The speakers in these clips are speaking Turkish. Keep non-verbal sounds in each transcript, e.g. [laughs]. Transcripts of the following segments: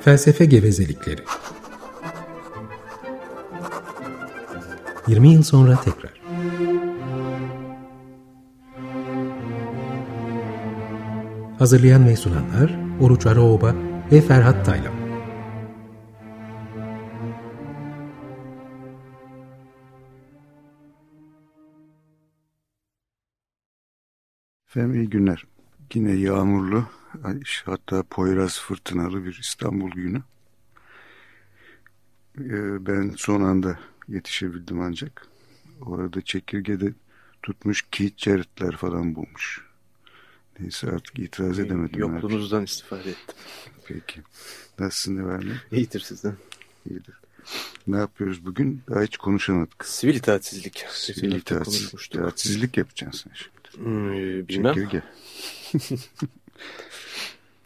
Felsefe gevezelikleri. 20 yıl sonra tekrar. Hazırlayan ve sunanlar Oruç Araoba ve Ferhat Taylan. Efendim iyi günler. Yine yağmurlu, hatta Poyraz fırtınalı bir İstanbul günü. Ee, ben son anda yetişebildim ancak. Orada çekirgede tutmuş Keith Jarrett'ler falan bulmuş. Neyse artık itiraz edemedim. Yokluğunuzdan istifade ettim. Peki. Nasılsın ne? İyidir sizden. İyidir. Ne yapıyoruz bugün? Daha hiç konuşamadık. Sivil itaatsizlik. Sivil itaatsizlik, itaatsizlik yapacaksın şimdi. Hmm, bilmem. Çekirge. [laughs]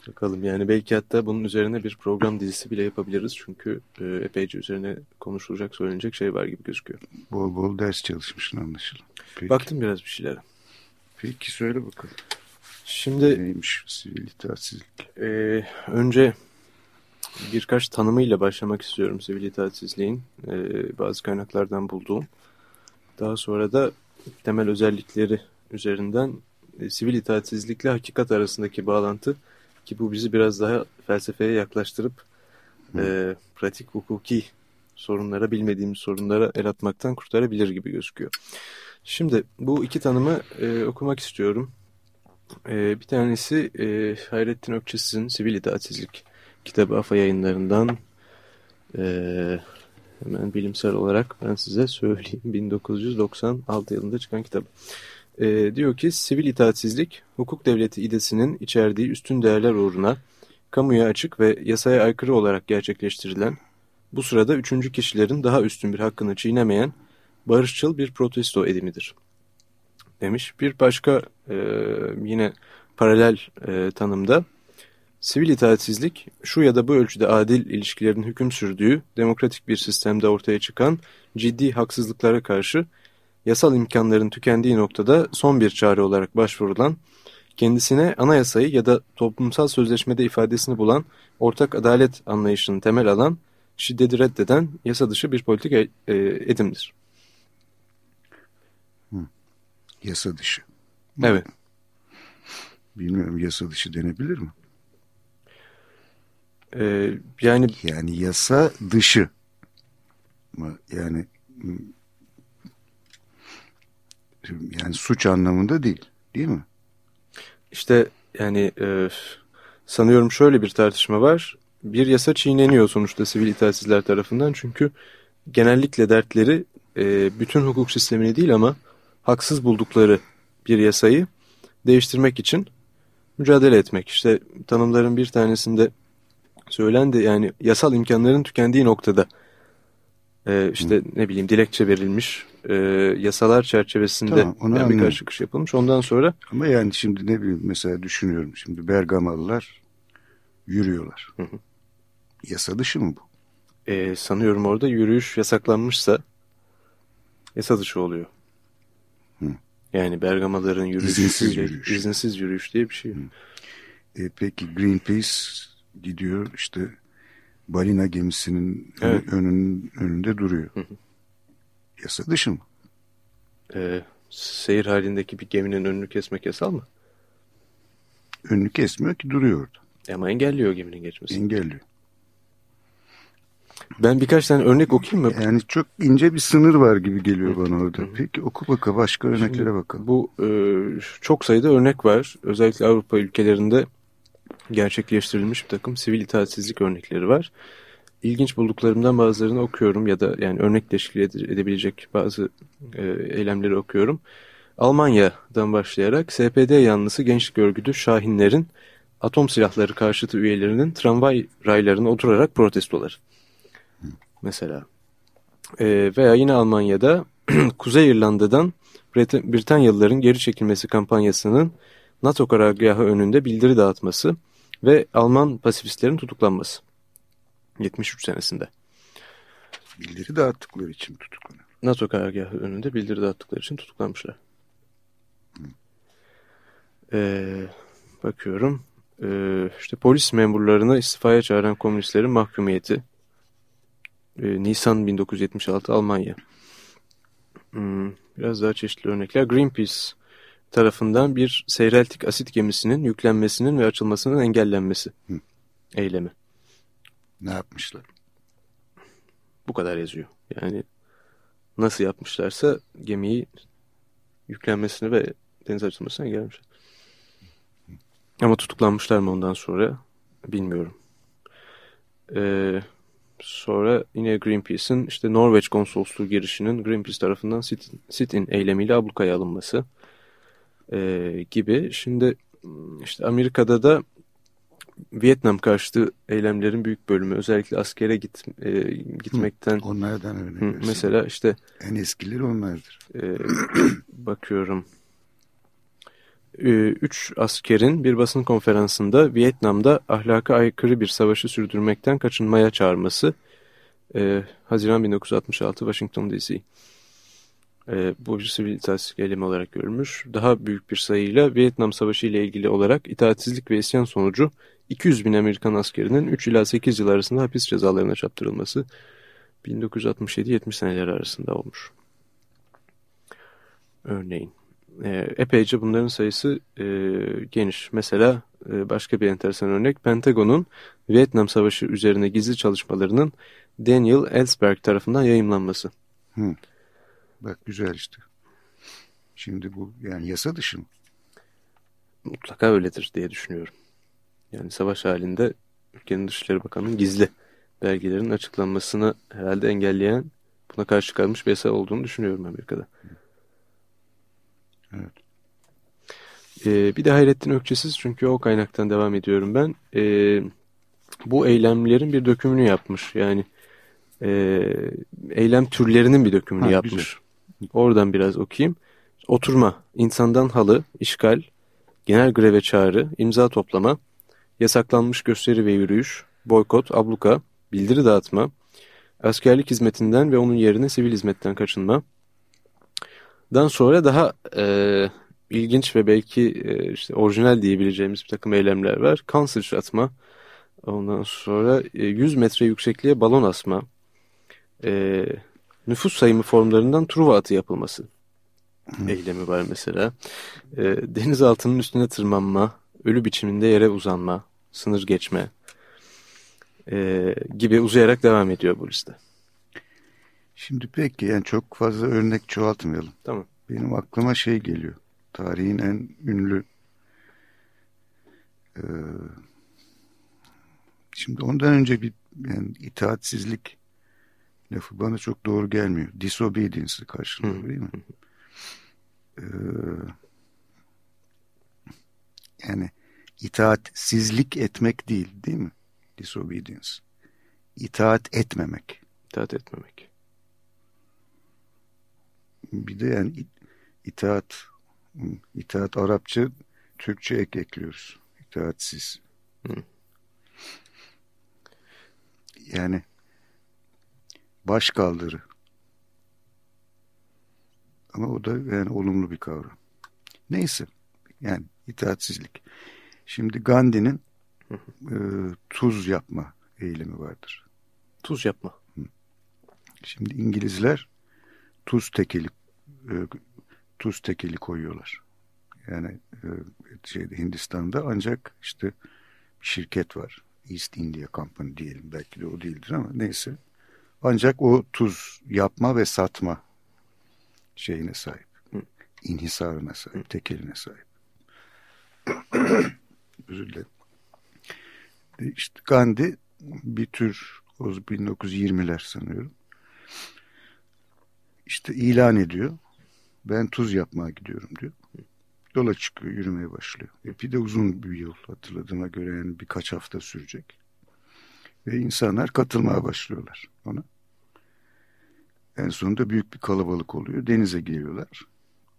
Bakalım yani belki hatta bunun üzerine bir program dizisi bile yapabiliriz. Çünkü e, epeyce üzerine konuşulacak, söylenecek şey var gibi gözüküyor. Bol bol ders çalışmışsın anlaşılan. Peki. Baktım biraz bir şeylere. Peki söyle bakalım. Şimdi Neymiş sivil itaatsizlik? e, önce birkaç tanımıyla başlamak istiyorum sivil itaatsizliğin. E, bazı kaynaklardan bulduğum. Daha sonra da temel özellikleri üzerinden e, sivil itaatsizlikle hakikat arasındaki bağlantı ki bu bizi biraz daha felsefeye yaklaştırıp e, pratik hukuki sorunlara, bilmediğimiz sorunlara el atmaktan kurtarabilir gibi gözüküyor. Şimdi bu iki tanımı e, okumak istiyorum. E, bir tanesi e, Hayrettin Ökçesiz'in Sivil İtaatsizlik kitabı AFA yayınlarından e, hemen bilimsel olarak ben size söyleyeyim [laughs] 1996 yılında çıkan kitap. E, diyor ki sivil itaatsizlik hukuk devleti idesinin içerdiği üstün değerler uğruna kamuya açık ve yasaya aykırı olarak gerçekleştirilen bu sırada üçüncü kişilerin daha üstün bir hakkını çiğnemeyen barışçıl bir protesto edimidir demiş. Bir başka e, yine paralel e, tanımda sivil itaatsizlik şu ya da bu ölçüde adil ilişkilerin hüküm sürdüğü demokratik bir sistemde ortaya çıkan ciddi haksızlıklara karşı yasal imkanların tükendiği noktada son bir çare olarak başvurulan, kendisine anayasayı ya da toplumsal sözleşmede ifadesini bulan ortak adalet anlayışını temel alan, şiddeti reddeden yasa dışı bir politik e, edimdir. Hı. Yasa dışı. Evet. Bilmiyorum yasa dışı denebilir mi? Ee, yani yani yasa dışı mı? Yani yani suç anlamında değil, değil mi? İşte yani e, sanıyorum şöyle bir tartışma var. Bir yasa çiğneniyor sonuçta sivil itaatsizler tarafından. Çünkü genellikle dertleri e, bütün hukuk sistemini değil ama haksız buldukları bir yasayı değiştirmek için mücadele etmek. İşte tanımların bir tanesinde söylendi yani yasal imkanların tükendiği noktada e, işte Hı. ne bileyim dilekçe verilmiş e, yasalar çerçevesinde tamam, yani birkaç çıkış yapılmış. Ondan sonra ama yani şimdi ne bileyim mesela düşünüyorum şimdi Bergamalılar yürüyorlar. Hı hı. Yasa dışı mı bu? E, sanıyorum orada yürüyüş yasaklanmışsa yasa dışı oluyor. Hı. Yani Bergamalıların yürüyüşü izinsiz yürüyüş. izinsiz yürüyüş diye bir şey. E, peki Greenpeace gidiyor işte balina gemisinin evet. önün, önünde duruyor. Hı hı. Yasa dışı mı? Ee, seyir halindeki bir geminin önünü kesmek yasal mı? Önünü kesmiyor ki duruyor orada. Ama engelliyor geminin geçmesini. Engelliyor. Ben birkaç tane örnek okuyayım mı? Yani çok ince bir sınır var gibi geliyor bana orada. Peki oku bakalım başka örneklere bakalım. Bu e, çok sayıda örnek var. Özellikle Avrupa ülkelerinde gerçekleştirilmiş bir takım sivil itaatsizlik örnekleri var. İlginç bulduklarımdan bazılarını okuyorum ya da yani örnek teşkil edebilecek bazı e, eylemleri okuyorum. Almanya'dan başlayarak SPD yanlısı gençlik örgütü Şahinler'in atom silahları karşıtı üyelerinin tramvay raylarına oturarak protestoları. Mesela. E, veya yine Almanya'da [clears throat] Kuzey İrlanda'dan Brit Britanyalıların geri çekilmesi kampanyasının NATO karargahı önünde bildiri dağıtması ve Alman pasifistlerin tutuklanması. 73 senesinde. Bildiri dağıttıkları için tutuklanıyor. NATO karargahı önünde bildiri dağıttıkları için tutuklanmışlar. Ee, bakıyorum. e, işte polis memurlarına istifaya çağıran komünistlerin mahkumiyeti. E, Nisan 1976 Almanya. Hmm, biraz daha çeşitli örnekler. Greenpeace tarafından bir seyreltik asit gemisinin yüklenmesinin ve açılmasının engellenmesi Hı. eylemi. Ne yapmışlar? Bu kadar yazıyor. Yani nasıl yapmışlarsa gemiyi yüklenmesini ve deniz açılmasını engellemişler. Ama tutuklanmışlar mı ondan sonra bilmiyorum. Ee, sonra yine Greenpeace'in işte Norveç konsolosluğu girişinin Greenpeace tarafından sit-in eylemiyle ablukaya alınması e, gibi. Şimdi işte Amerika'da da Vietnam karşıtı eylemlerin büyük bölümü özellikle askere git, e, gitmekten. Hı, onlardan örnek hı, Mesela işte. En eskileri onlardır. E, [coughs] bakıyorum. E, üç askerin bir basın konferansında Vietnam'da ahlaka aykırı bir savaşı sürdürmekten kaçınmaya çağırması. E, Haziran 1966 Washington DC. E, bu sivil itaatsizlik eylemi olarak görülmüş. Daha büyük bir sayıyla Vietnam Savaşı ile ilgili olarak itaatsizlik ve isyan sonucu 200 bin Amerikan askerinin 3 ila 8 yıl arasında hapis cezalarına çarptırılması 1967-70 seneleri arasında olmuş. Örneğin. E, epeyce bunların sayısı e, geniş. Mesela e, başka bir enteresan örnek Pentagon'un Vietnam Savaşı üzerine gizli çalışmalarının Daniel Ellsberg tarafından yayımlanması. Hı. Bak güzel işte. Şimdi bu yani yasa dışı mı? Mutlaka öyledir diye düşünüyorum. Yani savaş halinde ülkenin Dışişleri Bakanı'nın gizli belgelerin açıklanmasını herhalde engelleyen buna karşı çıkarmış bir yasa olduğunu düşünüyorum Amerika'da. Evet. Ee, bir de Hayrettin Ökçesiz çünkü o kaynaktan devam ediyorum ben. Ee, bu eylemlerin bir dökümünü yapmış. Yani e, eylem türlerinin bir dökümünü ha, yapmış. Güzel. Oradan biraz okuyayım. Oturma, insandan halı, işgal, genel greve çağrı, imza toplama, yasaklanmış gösteri ve yürüyüş, boykot, abluka, bildiri dağıtma, askerlik hizmetinden ve onun yerine sivil hizmetten kaçınma. Dan sonra daha e, ilginç ve belki e, işte orijinal diyebileceğimiz bir takım eylemler var. Kan sıçratma, ondan sonra e, 100 metre yüksekliğe balon asma, e, nüfus sayımı formlarından Truva atı yapılması eylemi var mesela. E, denizaltının üstüne tırmanma, ölü biçiminde yere uzanma, sınır geçme e, gibi uzayarak devam ediyor bu liste. Şimdi peki yani çok fazla örnek çoğaltmayalım. Tamam. Benim aklıma şey geliyor. Tarihin en ünlü e, şimdi ondan önce bir yani itaatsizlik lafı bana çok doğru gelmiyor. Disobedience karşılığı değil mi? Ee, yani itaatsizlik etmek değil değil mi? Disobedience. İtaat etmemek. İtaat etmemek. Bir de yani itaat itaat Arapça Türkçe ek ekliyoruz. İtaatsiz. Hı. Yani baş kaldırı. Ama o da yani olumlu bir kavram. Neyse. Yani itaatsizlik. Şimdi Gandhi'nin e, tuz yapma eğilimi vardır. Tuz yapma. Şimdi İngilizler tuz tekeli e, tuz tekeli koyuyorlar. Yani e, şeyde Hindistan'da ancak işte bir şirket var. East India Company diyelim. Belki de o değildir ama neyse. Ancak o tuz yapma ve satma şeyine sahip. İnhisarına sahip, tekeline sahip. [clears throat] Özür dilerim. E, işte Gandhi bir tür o 1920'ler sanıyorum. İşte ilan ediyor. Ben tuz yapmaya gidiyorum diyor. Yola çıkıyor, yürümeye başlıyor. E bir de uzun bir yol hatırladığıma göre yani birkaç hafta sürecek. Ve insanlar katılmaya başlıyorlar ona. En sonunda büyük bir kalabalık oluyor. Denize geliyorlar.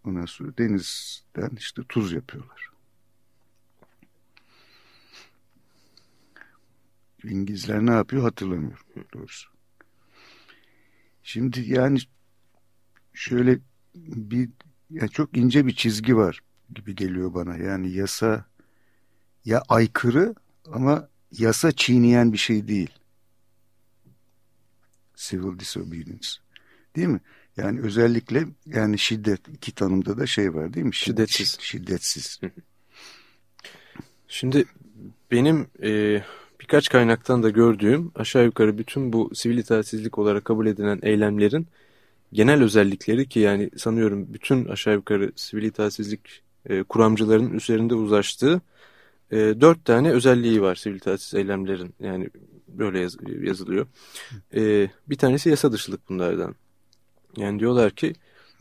Ondan sonra denizden işte tuz yapıyorlar. İngilizler ne yapıyor hatırlamıyorum doğrusu. Şimdi yani şöyle bir yani çok ince bir çizgi var gibi geliyor bana. Yani yasa ya aykırı ama yasa çiğneyen bir şey değil. Civil disobedience. Değil mi? Yani özellikle yani şiddet iki tanımda da şey var değil mi? Şiddetsiz. Şiddetsiz. Şimdi benim e, birkaç kaynaktan da gördüğüm aşağı yukarı bütün bu sivil itaatsizlik olarak kabul edilen eylemlerin genel özellikleri ki yani sanıyorum bütün aşağı yukarı sivil itaatsizlik e, kuramcıların üzerinde uzlaştığı e, dört tane özelliği var sivil itaatsiz eylemlerin yani böyle yaz, yazılıyor. E, bir tanesi yasa dışılık bunlardan. Yani diyorlar ki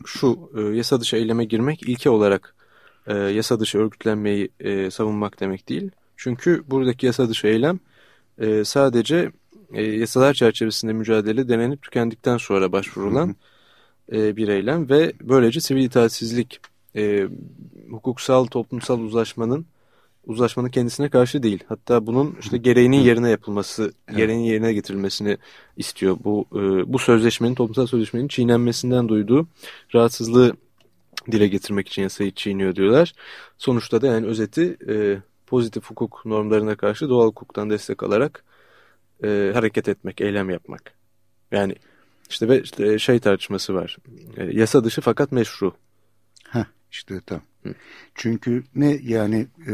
şu e, yasa dışı eyleme girmek ilke olarak e, yasa dışı örgütlenmeyi e, savunmak demek değil. Çünkü buradaki yasa dışı eylem e, sadece e, yasalar çerçevesinde mücadele denenip tükendikten sonra başvurulan e, bir eylem ve böylece sivil itaatsizlik e, hukuksal toplumsal uzlaşmanın uzlaşmanın kendisine karşı değil. Hatta bunun işte gereğinin yerine yapılması, evet. gereğinin yerine getirilmesini istiyor. Bu e, bu sözleşmenin, toplumsal sözleşmenin çiğnenmesinden duyduğu rahatsızlığı dile getirmek için yasayı çiğniyor diyorlar. Sonuçta da yani özeti e, pozitif hukuk normlarına karşı doğal hukuktan destek alarak e, hareket etmek, eylem yapmak. Yani işte ve işte şey tartışması var. E, yasa dışı fakat meşru. Heh, işte tam. Çünkü ne yani e,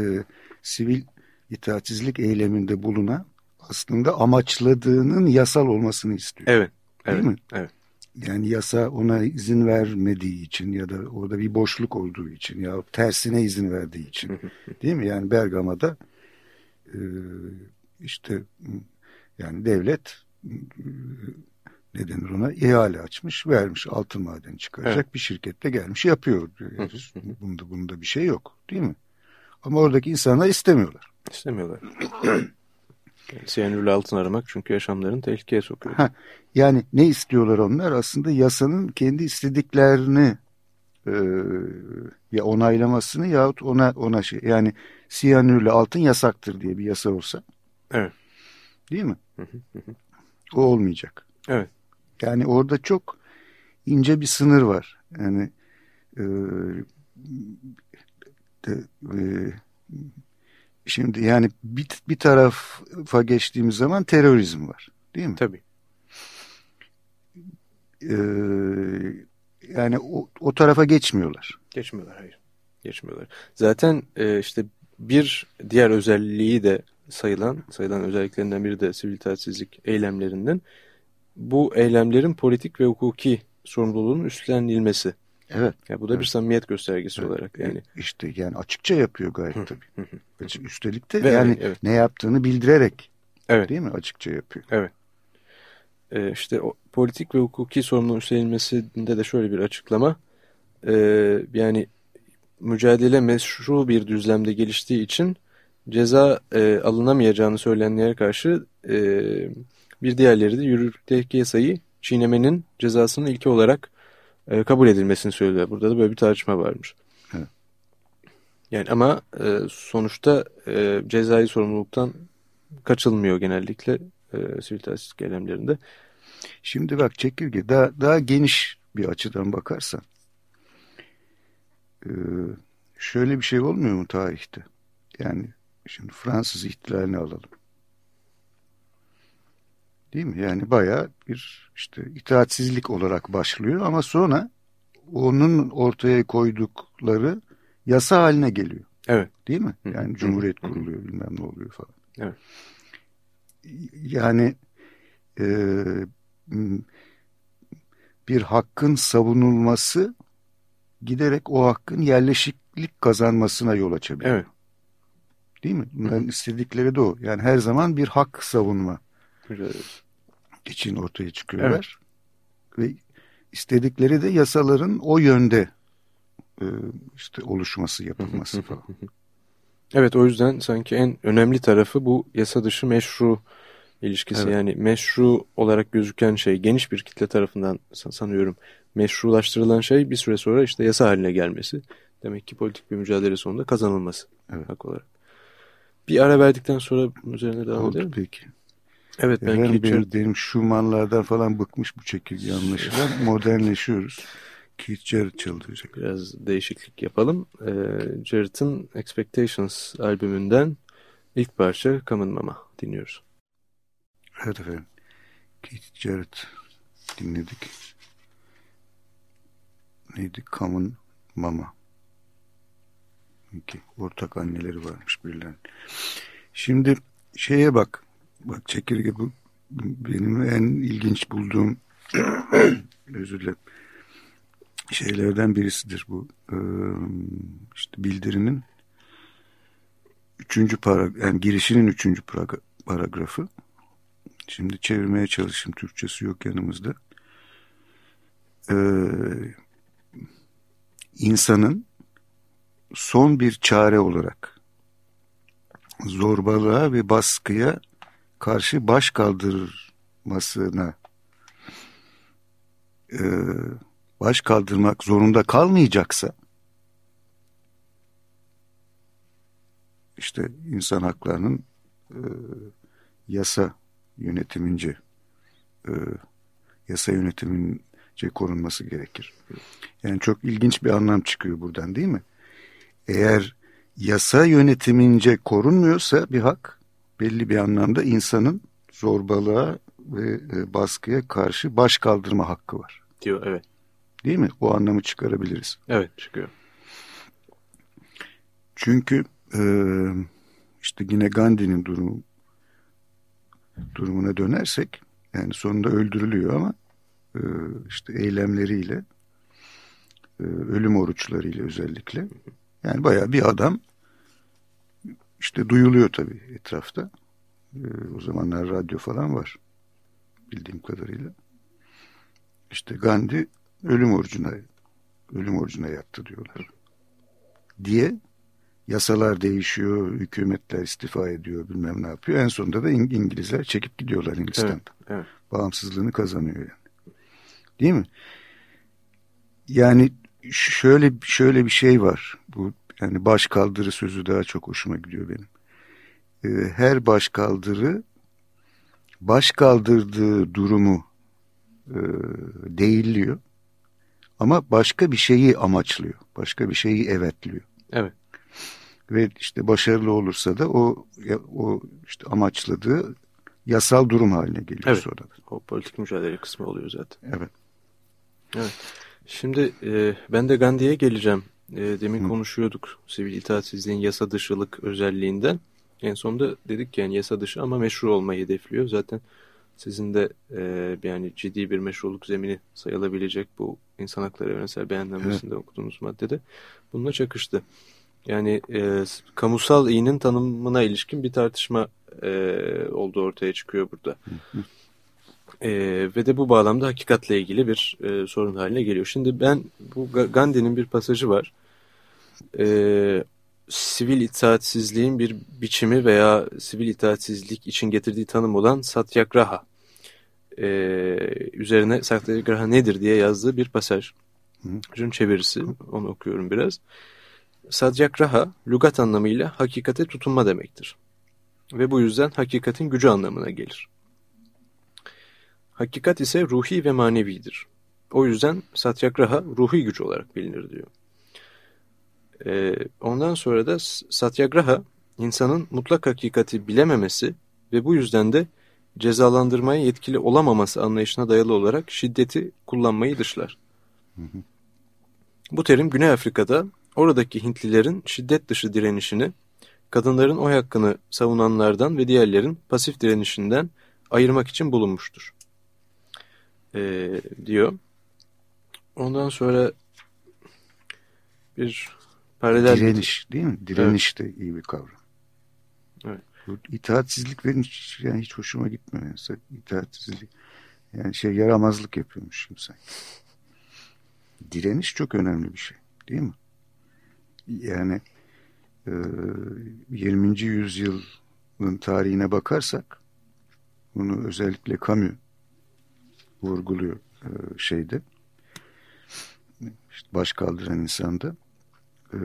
sivil itaatsizlik eyleminde bulunan aslında amaçladığının yasal olmasını istiyor. Evet. Değil evet, mi? Evet. Yani yasa ona izin vermediği için ya da orada bir boşluk olduğu için ya tersine izin verdiği için. değil mi? Yani Bergama'da e, işte yani devlet ne denir ona ihale açmış vermiş altın madeni çıkaracak evet. bir şirkette gelmiş yapıyor bunda, bunda bir şey yok değil mi? Ama oradaki insanlar istemiyorlar. İstemiyorlar. Siyanürlü altın aramak çünkü yaşamlarını tehlikeye sokuyor. Ha, yani ne istiyorlar onlar? Aslında yasanın kendi istediklerini e, ya onaylamasını yahut ona ona şey yani siyanürlü altın yasaktır diye bir yasa olsa. Evet. Değil mi? o olmayacak. Evet. Yani orada çok ince bir sınır var. Yani e, e, şimdi yani bir, bir tarafa geçtiğimiz zaman terörizm var. Değil mi? Tabii. E, yani o, o tarafa geçmiyorlar. Geçmiyorlar hayır. Geçmiyorlar. Zaten e, işte bir diğer özelliği de sayılan, sayılan özelliklerinden biri de sivil itaatsizlik eylemlerinden bu eylemlerin politik ve hukuki sorumluluğunun üstlenilmesi. Evet. Yani bu da evet. bir samimiyet göstergesi evet. olarak yani. İşte yani açıkça yapıyor gayet tabii. Üstelik de ve yani evet. ne yaptığını bildirerek evet. değil mi açıkça yapıyor. Evet. Ee, işte o politik ve hukuki sorumluluğun üstlenilmesinde de şöyle bir açıklama. Ee, yani mücadele meşru bir düzlemde geliştiği için ceza e, alınamayacağını söyleyenlere karşı e, bir diğerleri de yürürlükteki yasayı çiğnemenin cezasının ilki olarak e, kabul edilmesini söylüyor. Burada da böyle bir tartışma varmış. Evet. Yani ama e, sonuçta e, cezai sorumluluktan kaçılmıyor genellikle e, sivil tahsislik eylemlerinde. Şimdi bak çekirge daha, daha geniş bir açıdan bakarsan e, şöyle bir şey olmuyor mu tarihte? Yani şimdi Fransız ihtilalini alalım. Değil mi? Yani bayağı bir işte itaatsizlik olarak başlıyor ama sonra onun ortaya koydukları yasa haline geliyor. Evet. Değil mi? Yani cumhuriyet kuruluyor bilmem ne oluyor falan. Evet. Yani e, bir hakkın savunulması giderek o hakkın yerleşiklik kazanmasına yol açabiliyor. Evet. Değil mi? Bunların istedikleri de o. Yani her zaman bir hak savunma için ortaya çıkıyorlar. Evet. Ve istedikleri de yasaların o yönde e, işte oluşması, yapılması [laughs] falan. Evet o yüzden sanki en önemli tarafı bu yasa dışı meşru ilişkisi. Evet. Yani meşru olarak gözüken şey geniş bir kitle tarafından sanıyorum meşrulaştırılan şey bir süre sonra işte yasa haline gelmesi. Demek ki politik bir mücadele sonunda kazanılması evet. hak olarak. Bir ara verdikten sonra üzerine devam Oldu edelim. peki. Evet ben benim, benim, benim Schumann'lardan falan bıkmış bu çekirge anlaşılan. Modernleşiyoruz. Keith Jarrett çalacak. Biraz değişiklik yapalım. Ee, Jarrett'ın Expectations albümünden İlk parça Common Mama dinliyoruz. Evet efendim. Keith Jarrett dinledik. Neydi? Common Mama. İki. Ortak anneleri varmış birilerinin. Şimdi şeye bak. Bak çekirge bu benim en ilginç bulduğum [clears throat] özür dilerim şeylerden birisidir bu. Ee, işte bildirinin üçüncü paragraf, yani girişinin üçüncü paragrafı. Şimdi çevirmeye çalışayım. Türkçesi yok yanımızda. Ee, insanın son bir çare olarak zorbalığa ve baskıya karşı baş kaldırmasına e, baş kaldırmak zorunda kalmayacaksa işte insan haklarının e, yasa yönetimince e, yasa yönetimince korunması gerekir. Yani çok ilginç bir anlam çıkıyor buradan değil mi? Eğer yasa yönetimince korunmuyorsa bir hak belli bir anlamda insanın zorbalığa ve e, baskıya karşı baş kaldırma hakkı var. Diyor evet. Değil mi? O anlamı çıkarabiliriz. Evet çıkıyor. Çünkü e, işte yine Gandhi'nin durumu durumuna dönersek yani sonunda öldürülüyor ama e, işte eylemleriyle e, ölüm oruçlarıyla özellikle yani bayağı bir adam işte duyuluyor tabii etrafta. E, o zamanlar radyo falan var bildiğim kadarıyla. İşte Gandhi ölüm orucuna ölüm orucuna yattı diyorlar. Diye yasalar değişiyor, hükümetler istifa ediyor, bilmem ne yapıyor. En sonunda da İngilizler çekip gidiyorlar Hindistan'da. Evet, evet. Bağımsızlığını kazanıyor yani. Değil mi? Yani şöyle şöyle bir şey var. Yani baş kaldırı sözü daha çok hoşuma gidiyor benim. Ee, her baş kaldırı baş kaldırdığı durumu e, değilliyor. Ama başka bir şeyi amaçlıyor. Başka bir şeyi evetliyor. Evet. Ve işte başarılı olursa da o o işte amaçladığı yasal durum haline geliyor evet. sonra. O politik mücadele kısmı oluyor zaten. Evet. Evet. Şimdi e, ben de Gandhi'ye geleceğim. E, demin Hı. konuşuyorduk sivil itaatsizliğin yasa dışılık özelliğinden. En sonunda dedik ki yani yasa dışı ama meşru olmayı hedefliyor. Zaten sizin de e, yani ciddi bir meşruluk zemini sayılabilecek bu insan hakları evrensel beyannamesinde evet. okuduğunuz maddede bununla çakıştı. Yani e, kamusal iyinin tanımına ilişkin bir tartışma e, olduğu ortaya çıkıyor burada. E, ve de bu bağlamda hakikatle ilgili bir e, sorun haline geliyor. Şimdi ben bu Gandhi'nin bir pasajı var. E, sivil itaatsizliğin bir biçimi veya sivil itaatsizlik için getirdiği tanım olan satyagraha e, üzerine satyagraha nedir diye yazdığı bir pasaj. Hı. çevirisi. Onu okuyorum biraz. Satyagraha, lügat anlamıyla hakikate tutunma demektir. Ve bu yüzden hakikatin gücü anlamına gelir. Hakikat ise ruhi ve manevidir. O yüzden satyagraha ruhi güç olarak bilinir diyor. Ee, ondan sonra da satyagraha insanın mutlak hakikati bilememesi ve bu yüzden de cezalandırmaya yetkili olamaması anlayışına dayalı olarak şiddeti kullanmayı dışlar. Hı hı. Bu terim Güney Afrika'da oradaki Hintlilerin şiddet dışı direnişini, kadınların oy hakkını savunanlardan ve diğerlerin pasif direnişinden ayırmak için bulunmuştur. Ee, diyor. Ondan sonra bir paralel... Direniş değil mi? Direniş evet. de iyi bir kavram. Evet. Bu itaatsizlik benim hiç, yani hiç hoşuma gitmiyor. Yani. İtaatsizlik. Yani şey yaramazlık yapıyormuş kimse. Direniş çok önemli bir şey. Değil mi? Yani e, 20. yüzyılın tarihine bakarsak bunu özellikle Camus vurguluyor e, şeyde işte baş kaldıran insanda e,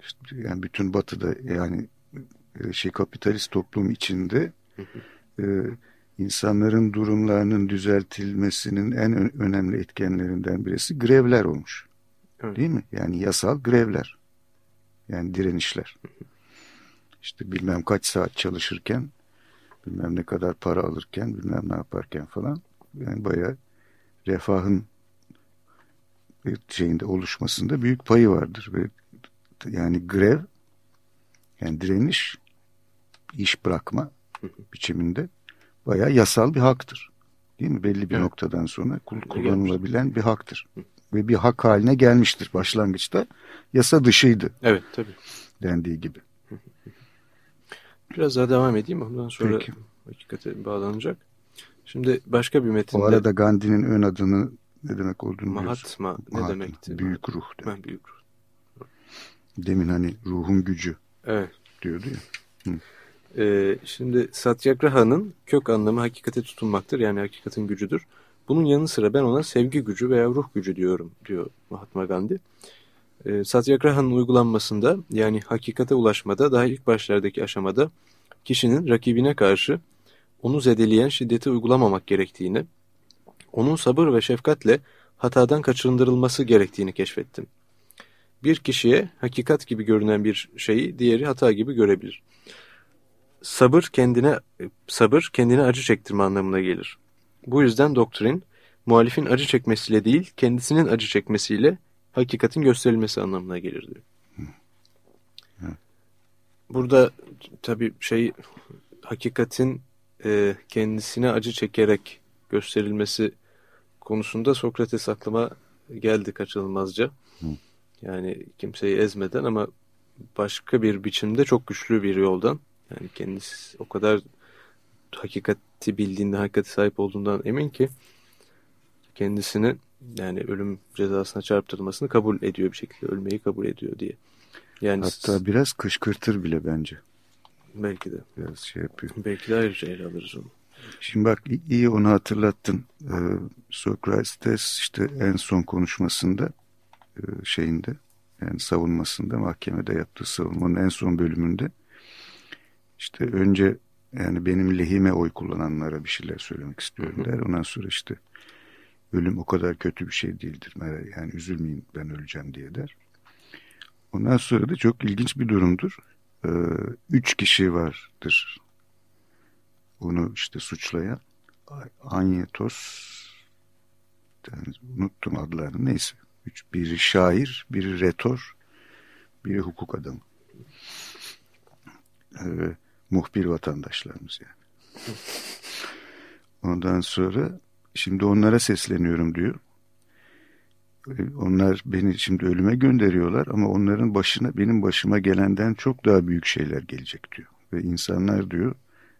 işte yani bütün batıda yani e, şey kapitalist toplum içinde e, insanların durumlarının düzeltilmesinin en önemli etkenlerinden birisi grevler olmuş. Evet. Değil mi? Yani yasal grevler. Yani direnişler. işte bilmem kaç saat çalışırken bilmem ne kadar para alırken bilmem ne yaparken falan yani bayağı refahın şeyinde oluşmasında büyük payı vardır ve yani grev yani direniş iş bırakma biçiminde bayağı yasal bir haktır. Değil mi? Belli bir evet. noktadan sonra kullanılabilen bir haktır. Ve bir hak haline gelmiştir başlangıçta. Yasa dışıydı. Evet tabii. Dendiği gibi. Biraz daha devam edeyim. Ondan sonra Peki. hakikate bağlanacak. Şimdi başka bir metinde... O arada Gandhi'nin ön adını ne demek olduğunu Mahatma ne Mahatma, demekti? Büyük ruh. Demek. Ben büyük ruh. Demin hani ruhun gücü evet. diyordu ya. Hı. Ee, şimdi Satyagraha'nın kök anlamı hakikate tutunmaktır. Yani hakikatin gücüdür. Bunun yanı sıra ben ona sevgi gücü veya ruh gücü diyorum diyor Mahatma Gandhi. Ee, Satyagraha'nın uygulanmasında yani hakikate ulaşmada daha ilk başlardaki aşamada kişinin rakibine karşı onu zedeleyen şiddeti uygulamamak gerektiğini, onun sabır ve şefkatle hatadan kaçındırılması gerektiğini keşfettim. Bir kişiye hakikat gibi görünen bir şeyi diğeri hata gibi görebilir. Sabır kendine sabır kendine acı çektirme anlamına gelir. Bu yüzden doktrin muhalifin acı çekmesiyle değil kendisinin acı çekmesiyle hakikatin gösterilmesi anlamına gelir diyor. Burada tabii şey hakikatin e, kendisine acı çekerek gösterilmesi konusunda Sokrates aklıma geldi kaçınılmazca. Hı. Yani kimseyi ezmeden ama başka bir biçimde çok güçlü bir yoldan. Yani kendisi o kadar hakikati bildiğinde, hakikati sahip olduğundan emin ki kendisini yani ölüm cezasına çarptırılmasını kabul ediyor bir şekilde. Ölmeyi kabul ediyor diye. Yani Hatta biraz kışkırtır bile bence. Belki de. Biraz şey yapıyor. Belki de ayrıca ele alırız onu. Şimdi bak iyi onu hatırlattın. Ee, Sokrates işte en son konuşmasında e, şeyinde yani savunmasında mahkemede yaptığı savunmanın en son bölümünde işte önce yani benim lehime oy kullananlara bir şeyler söylemek istiyorum der. Ondan sonra işte ölüm o kadar kötü bir şey değildir. Yani üzülmeyin ben öleceğim diye der. Ondan sonra da çok ilginç bir durumdur. Ee, üç kişi vardır onu işte suçlayan. Anyetos yani unuttum adlarını neyse. Üç, biri şair, biri retor, biri hukuk adamı. Ee, muhbir vatandaşlarımız yani. Ondan sonra şimdi onlara sesleniyorum diyor. Ee, onlar beni şimdi ölüme gönderiyorlar ama onların başına benim başıma gelenden çok daha büyük şeyler gelecek diyor. Ve insanlar diyor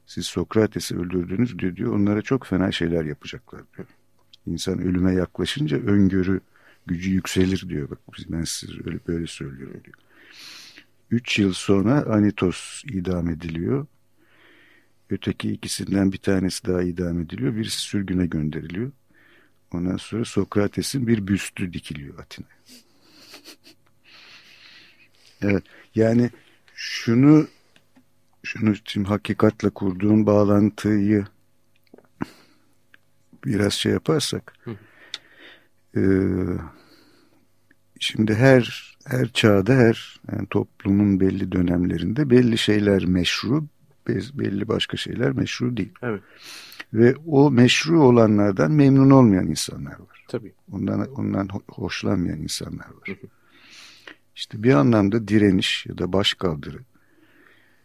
siz Sokrates'i öldürdünüz diyor, diyor onlara çok fena şeyler yapacaklar diyor. İnsan ölüme yaklaşınca öngörü gücü yükselir diyor. Bak ben size öyle böyle söylüyorum diyor. Üç yıl sonra Anitos idam ediliyor. Öteki ikisinden bir tanesi daha idam ediliyor. Birisi sürgüne gönderiliyor. Ondan sonra Sokrates'in bir büstü dikiliyor Atina'ya. evet, yani şunu şunu şimdi hakikatle kurduğun bağlantıyı biraz şey yaparsak e, şimdi her her çağda her yani toplumun belli dönemlerinde belli şeyler meşru belli başka şeyler meşru değil. Evet. Ve o meşru olanlardan memnun olmayan insanlar var. Tabii. Ondan, ondan hoşlanmayan insanlar var. Hı hı. İşte bir anlamda direniş ya da başkaldırı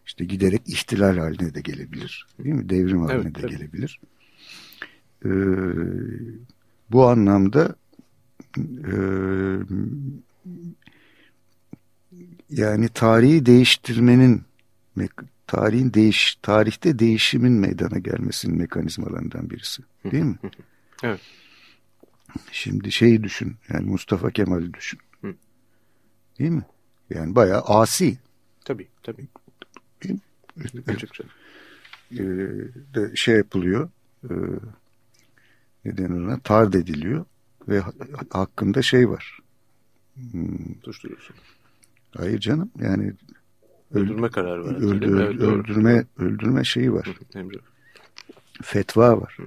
işte giderek ihtilal haline de gelebilir. Değil mi? Devrim haline evet, de tabii. gelebilir. Ee, bu anlamda e, yani tarihi değiştirmenin tarihin değiş tarihte değişimin meydana gelmesinin mekanizmalarından birisi. Değil mi? [laughs] evet. Şimdi şeyi düşün. Yani Mustafa Kemal'i düşün. Değil mi? Yani bayağı asi. Tabii tabii e, de şey yapılıyor e, neden ona tard ediliyor ve hakkında şey var. Hmm. Hayır canım yani öldürme kararı var. Öldü, öldü, öldürme öldürme şeyi var. Fetva var.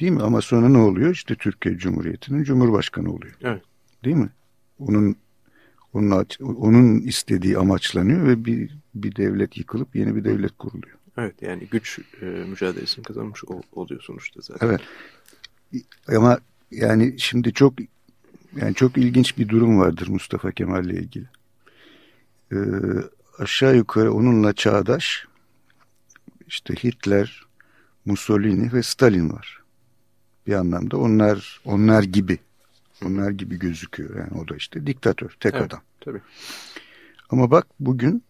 Değil mi? Ama sonra ne oluyor? İşte Türkiye Cumhuriyeti'nin Cumhurbaşkanı oluyor. Evet. Değil mi? Onun onun onun istediği amaçlanıyor ve bir bir devlet yıkılıp yeni bir devlet kuruluyor. Evet yani güç e, mücadelesini kazanmış ol, oluyor sonuçta zaten. Evet. Ama yani şimdi çok yani çok ilginç bir durum vardır Mustafa Kemal ile ilgili. Ee, aşağı yukarı onunla çağdaş işte Hitler, Mussolini ve Stalin var. Bir anlamda onlar onlar gibi. Onlar gibi gözüküyor. Yani o da işte diktatör, tek evet, adam. Tabii. Ama bak bugün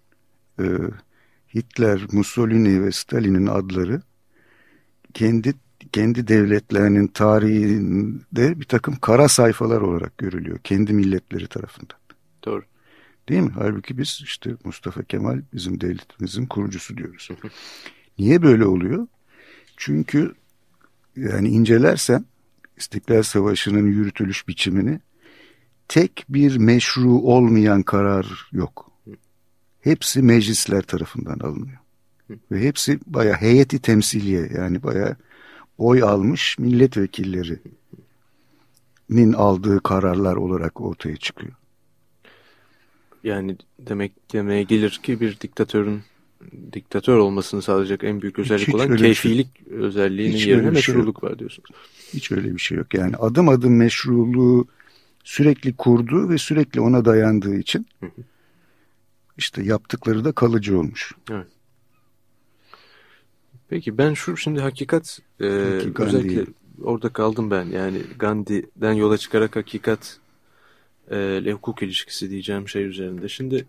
e, Hitler, Mussolini ve Stalin'in adları kendi kendi devletlerinin tarihinde bir takım kara sayfalar olarak görülüyor. Kendi milletleri tarafından. Doğru. Değil mi? Halbuki biz işte Mustafa Kemal bizim devletimizin kurucusu diyoruz. Niye böyle oluyor? Çünkü yani incelersen İstiklal Savaşı'nın yürütülüş biçimini tek bir meşru olmayan karar yok. Hepsi meclisler tarafından alınıyor. Ve hepsi baya heyeti temsiliye yani baya oy almış milletvekillerinin aldığı kararlar olarak ortaya çıkıyor. Yani demek demeye gelir ki bir diktatörün diktatör olmasını sağlayacak en büyük özellik hiç, hiç olan keyfilik şey, özelliğinin yerine meşruluk şey var diyorsunuz. Hiç öyle bir şey yok. Yani adım adım meşruluğu sürekli kurduğu ve sürekli ona dayandığı için işte yaptıkları da kalıcı olmuş. Evet. Peki ben şu şimdi hakikat e, özellikle orada kaldım ben. Yani Gandhi'den yola çıkarak hakikat e, hukuk ilişkisi diyeceğim şey üzerinde. Şimdi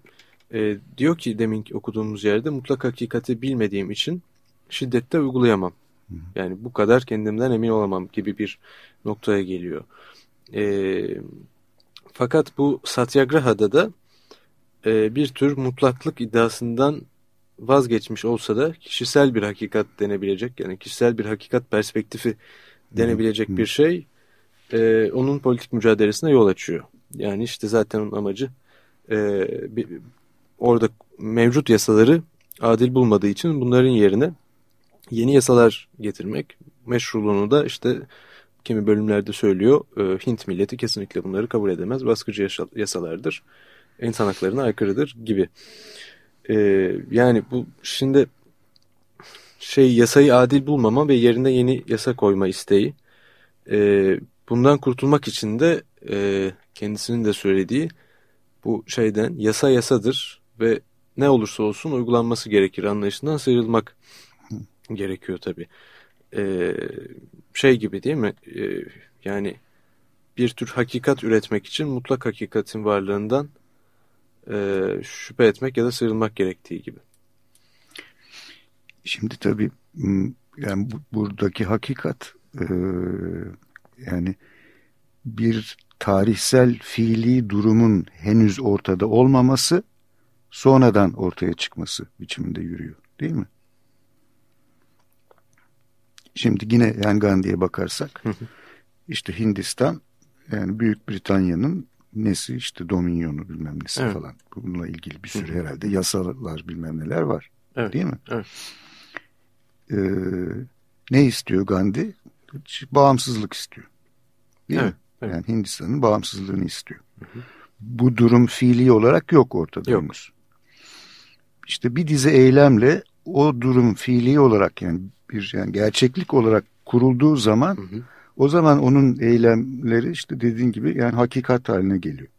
e, diyor ki demin okuduğumuz yerde mutlak hakikati bilmediğim için şiddette uygulayamam. Yani bu kadar kendimden emin olamam gibi bir noktaya geliyor. E, fakat bu Satyagraha'da da e, bir tür mutlaklık iddiasından vazgeçmiş olsa da kişisel bir hakikat denebilecek yani kişisel bir hakikat perspektifi denebilecek bir şey e, onun politik mücadelesine yol açıyor. Yani işte zaten onun amacı e, bir, orada mevcut yasaları adil bulmadığı için bunların yerine yeni yasalar getirmek. Meşruluğunu da işte kimi bölümlerde söylüyor e, Hint milleti kesinlikle bunları kabul edemez. Baskıcı yasalardır insan haklarına aykırıdır gibi. E, yani bu şimdi şey yasayı adil bulmama ve yerine yeni yasa koyma isteği e, bundan kurtulmak için de e, kendisinin de söylediği bu şeyden yasa yasadır ve ne olursa olsun uygulanması gerekir anlayışından sıyrılmak gerekiyor tabi. Ee, şey gibi değil mi? Ee, yani bir tür hakikat üretmek için mutlak hakikatin varlığından e, şüphe etmek ya da sıyrılmak gerektiği gibi. Şimdi tabi yani bu, buradaki hakikat e, yani bir tarihsel fiili durumun henüz ortada olmaması sonradan ortaya çıkması biçiminde yürüyor değil mi? Şimdi yine yani Gandhi'ye bakarsak işte Hindistan yani Büyük Britanya'nın nesi işte dominyonu bilmem nesi evet. falan. Bununla ilgili bir sürü herhalde yasalar bilmem neler var. Evet. Değil mi? Evet. Ee, ne istiyor Gandhi? Bağımsızlık istiyor. Değil evet. mi? Evet. Yani Hindistan'ın bağımsızlığını istiyor. Hı hı. Bu durum fiili olarak yok ortada. Yok. Henüz. İşte bir dizi eylemle o durum fiili olarak yani bir yani gerçeklik olarak kurulduğu zaman hı hı. O zaman onun eylemleri işte dediğin gibi yani hakikat haline geliyor.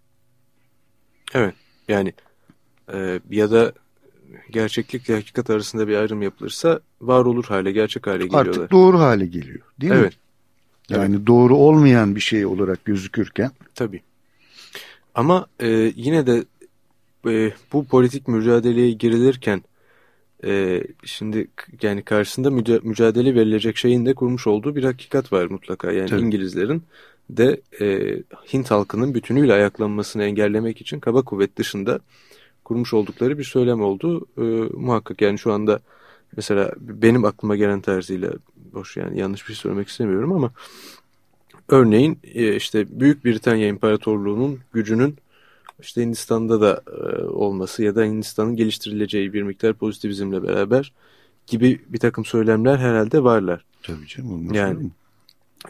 Evet yani e, ya da gerçeklikle hakikat arasında bir ayrım yapılırsa var olur hale gerçek hale geliyorlar. Artık doğru hale geliyor değil evet. mi? Yani evet. doğru olmayan bir şey olarak gözükürken. Tabii. Ama e, yine de e, bu politik mücadeleye girilirken e, şimdi yani karşısında müca mücadele verilecek şeyin de kurmuş olduğu bir hakikat var mutlaka. Yani Tabii. İngilizlerin de e, Hint halkının bütünüyle ayaklanmasını engellemek için kaba kuvvet dışında kurmuş oldukları bir söylem oldu. E, muhakkak yani şu anda mesela benim aklıma gelen tarzıyla boş yani yanlış bir şey söylemek istemiyorum ama örneğin e, işte Büyük Britanya İmparatorluğu'nun gücünün işte Hindistan'da da e, olması ya da Hindistan'ın geliştirileceği bir miktar pozitivizmle beraber gibi bir takım söylemler herhalde varlar. Tabii canım. Yani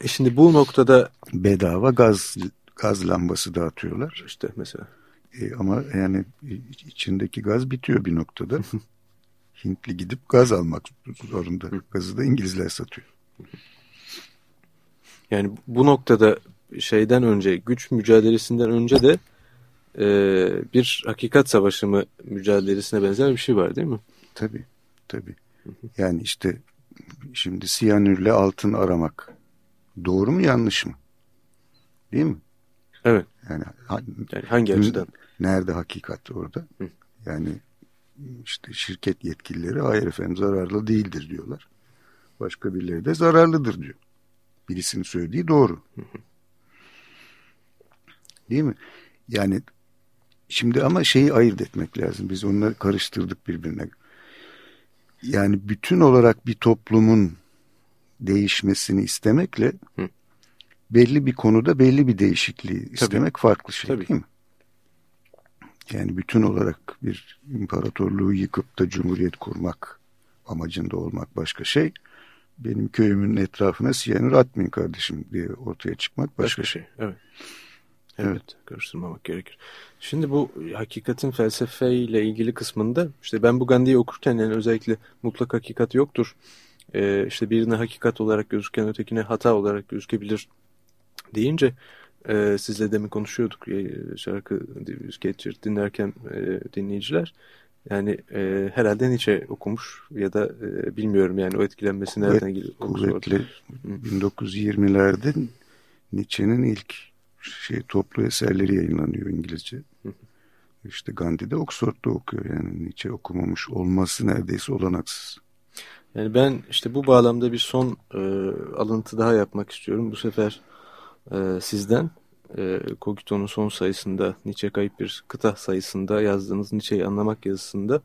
e şimdi bu noktada bedava gaz gaz lambası dağıtıyorlar. İşte mesela. E, ama yani içindeki gaz bitiyor bir noktada. [laughs] Hintli gidip gaz almak zorunda. Gazı da İngilizler satıyor. Yani bu noktada şeyden önce, güç mücadelesinden önce de e, bir hakikat savaşı mı mücadelesine benzer bir şey var değil mi? Tabii, tabii. Yani işte şimdi siyanürle altın aramak doğru mu yanlış mı? Değil mi? Evet. Yani, yani hangi açıdan? Nerede hakikat orada? Hı. Yani işte şirket yetkilileri hayır efendim zararlı değildir diyorlar. Başka birileri de zararlıdır diyor. Birisinin söylediği doğru. Hı hı. Değil mi? Yani şimdi ama şeyi ayırt etmek lazım. Biz onları karıştırdık birbirine. Yani bütün olarak bir toplumun değişmesini istemekle Hı. belli bir konuda belli bir değişikliği Tabii. istemek farklı şey Tabii. değil mi? Yani bütün olarak bir imparatorluğu yıkıp da cumhuriyet kurmak amacında olmak başka şey. Benim köyümün etrafına siyanür atmayın kardeşim diye ortaya çıkmak başka, başka şey. şey. Evet. Evet, karıştırmamak gerekir. Şimdi bu hakikatin felsefeyle ilgili kısmında işte ben bu Gandhi'yi okurken yani özellikle mutlak hakikat yoktur. Ee, işte birine hakikat olarak gözüken ötekine hata olarak gözükebilir deyince e, sizle demin konuşuyorduk e, şarkı sketcher dinlerken e, dinleyiciler. Yani e, herhalde Nietzsche okumuş ya da e, bilmiyorum yani o etkilenmesi nereden geliyor? Kuvvetli 1920'lerde Nietzsche'nin ilk şey toplu eserleri yayınlanıyor İngilizce. İşte Gandhi de Oxford'da okuyor yani Nietzsche okumamış olması neredeyse olanaksız. Yani ben işte bu bağlamda bir son e, alıntı daha yapmak istiyorum. Bu sefer e, sizden e, Kogito'nun son sayısında Nietzsche kayıp bir kıta sayısında yazdığınız Nietzsche'yi anlamak yazısında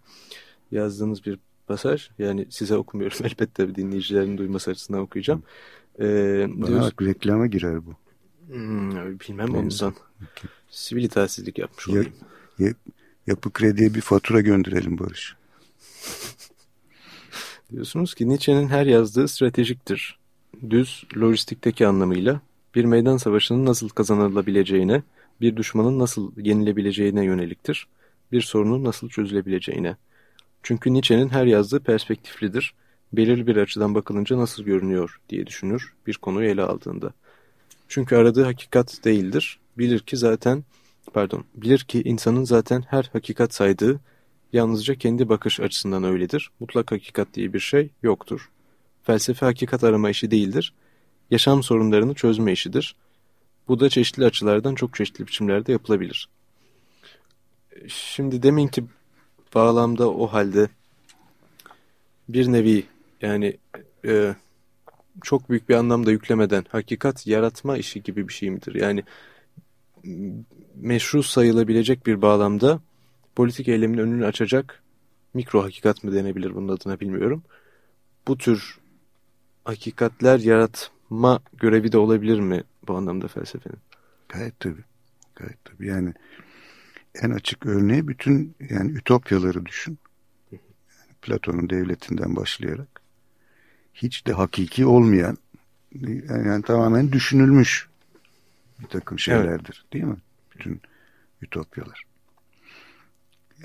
yazdığınız bir pasaj. Yani size okumuyorum [laughs] elbette dinleyicilerin duyması açısından okuyacağım. E, Bana diyoruz, reklama girer bu. Hmm, bilmem Neyse. ondan. Okay. Sivil itaatsizlik yapmış olayım. Ya, ya, yapı krediye bir fatura gönderelim Barış. Diyorsunuz ki Nietzsche'nin her yazdığı stratejiktir. Düz, lojistikteki anlamıyla bir meydan savaşının nasıl kazanılabileceğine, bir düşmanın nasıl yenilebileceğine yöneliktir. Bir sorunun nasıl çözülebileceğine. Çünkü Nietzsche'nin her yazdığı perspektiflidir. Belirli bir açıdan bakılınca nasıl görünüyor diye düşünür bir konuyu ele aldığında. Çünkü aradığı hakikat değildir. Bilir ki zaten, pardon, bilir ki insanın zaten her hakikat saydığı yalnızca kendi bakış açısından öyledir. Mutlak hakikat diye bir şey yoktur. Felsefe hakikat arama işi değildir. Yaşam sorunlarını çözme işidir. Bu da çeşitli açılardan çok çeşitli biçimlerde yapılabilir. Şimdi deminki bağlamda o halde bir nevi yani e, çok büyük bir anlamda yüklemeden hakikat yaratma işi gibi bir şey midir? Yani meşru sayılabilecek bir bağlamda politik eylemin önünü açacak mikro hakikat mı denebilir bunun adına bilmiyorum. Bu tür hakikatler yaratma görevi de olabilir mi bu anlamda felsefenin? Gayet tabii. Gayet tabii. Yani en açık örneği bütün yani ütopyaları düşün. Yani Platon'un devletinden başlayarak hiç de hakiki olmayan yani, yani tamamen düşünülmüş bir takım şeylerdir evet. değil mi? Bütün ütopyalar.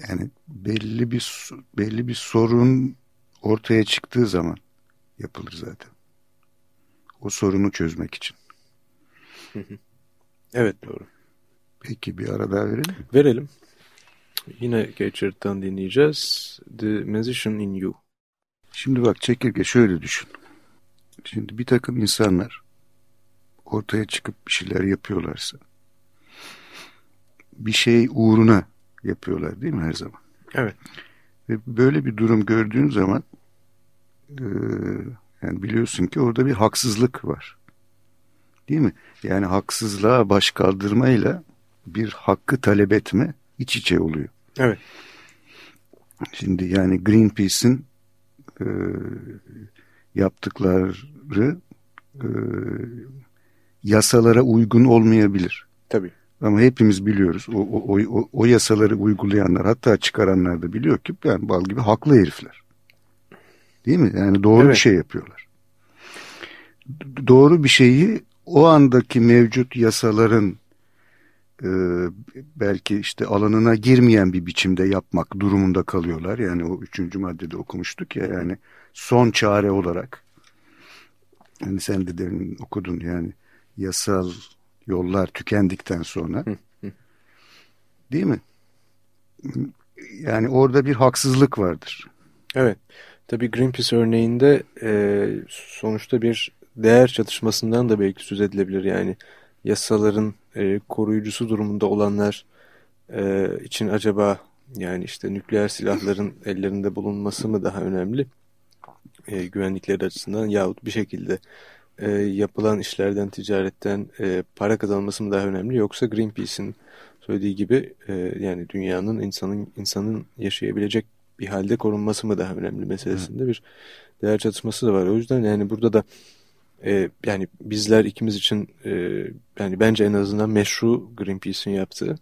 Yani belli bir belli bir sorun ortaya çıktığı zaman yapılır zaten. O sorunu çözmek için. Evet doğru. Peki bir ara daha verelim mi? Verelim. Yine Geçert'ten dinleyeceğiz. The Musician in You. Şimdi bak çekirge şöyle düşün. Şimdi bir takım insanlar ortaya çıkıp bir şeyler yapıyorlarsa bir şey uğruna yapıyorlar değil mi her zaman? Evet. Ve böyle bir durum gördüğün zaman e, yani biliyorsun ki orada bir haksızlık var. Değil mi? Yani haksızlığa baş kaldırmayla bir hakkı talep etme iç içe oluyor. Evet. Şimdi yani Greenpeace'in e, yaptıkları e, yasalara uygun olmayabilir. Tabii. Ama hepimiz biliyoruz o, o, o, o yasaları uygulayanlar hatta çıkaranlar da biliyor ki yani bal gibi haklı herifler. Değil mi? Yani doğru evet. bir şey yapıyorlar. Doğru bir şeyi o andaki mevcut yasaların e, belki işte alanına girmeyen bir biçimde yapmak durumunda kalıyorlar. Yani o üçüncü maddede okumuştuk ya yani son çare olarak. Yani sen de demin okudun yani yasal yollar tükendikten sonra. Değil mi? Yani orada bir haksızlık vardır. Evet. Tabii Greenpeace örneğinde e, sonuçta bir değer çatışmasından da belki söz edilebilir. Yani yasaların e, koruyucusu durumunda olanlar e, için acaba yani işte nükleer silahların [laughs] ellerinde bulunması mı daha önemli e, güvenlikleri açısından yahut bir şekilde e, yapılan işlerden, ticaretten e, para kazanması mı daha önemli yoksa Greenpeace'in söylediği gibi e, yani dünyanın insanın insanın yaşayabilecek bir halde korunması mı daha önemli meselesinde Hı. bir değer çatışması da var. O yüzden yani burada da e, yani bizler ikimiz için e, yani bence en azından meşru Greenpeace'in yaptığı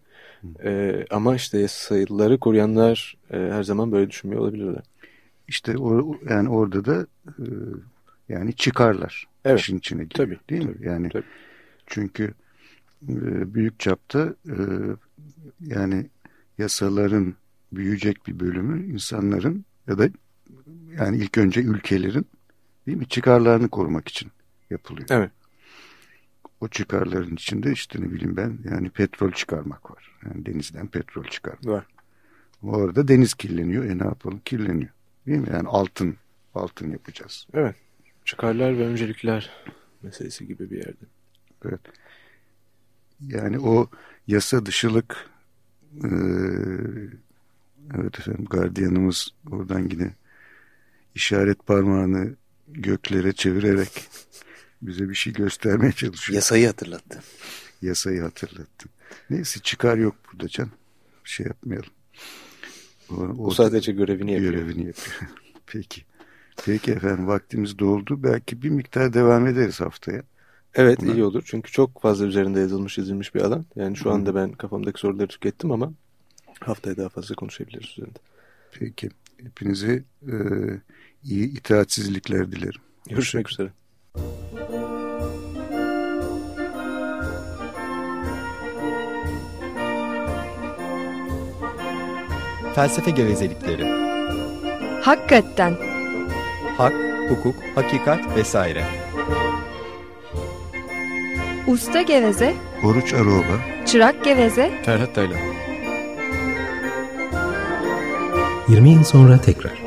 e, ama işte sayıları koruyanlar e, her zaman böyle düşünmüyor olabilirler. İşte o, yani orada da e, yani çıkarlar evet. işin içine giriyor tabii, değil tabii, mi? Yani tabii. çünkü e, büyük çapta e, yani yasaların büyüyecek bir bölümü insanların ya da yani ilk önce ülkelerin değil mi çıkarlarını korumak için yapılıyor. Evet. O çıkarların içinde işte ne bileyim ben yani petrol çıkarmak var. Yani denizden petrol çıkarmak. Var. Bu arada deniz kirleniyor. E ne yapalım? Kirleniyor. Değil mi? Yani altın altın yapacağız. Evet. Çıkarlar ve öncelikler meselesi gibi bir yerde. Evet. Yani o yasa dışılık e, evet efendim gardiyanımız oradan yine işaret parmağını göklere çevirerek bize bir şey göstermeye çalışıyor. Yasayı hatırlattı. Yasayı hatırlattı. Neyse çıkar yok burada can. Bir şey yapmayalım. O, o, o sadece görevini yapıyor. Görevini yapıyor. [laughs] Peki. Peki efendim vaktimiz doldu. Belki bir miktar devam ederiz haftaya. Evet Buna. iyi olur. Çünkü çok fazla üzerinde yazılmış yazılmış bir alan. Yani şu anda ben kafamdaki soruları tükettim ama haftaya daha fazla konuşabiliriz üzerinde. Peki. Hepinize e, iyi itaatsizlikler dilerim. Görüşmek üzere. Felsefe gevezelikleri. Hakikaten. Hak, hukuk, hakikat vesaire. Usta geveze. Oruç Aroba. Çırak geveze. Ferhat Taylan. 20 yıl sonra tekrar.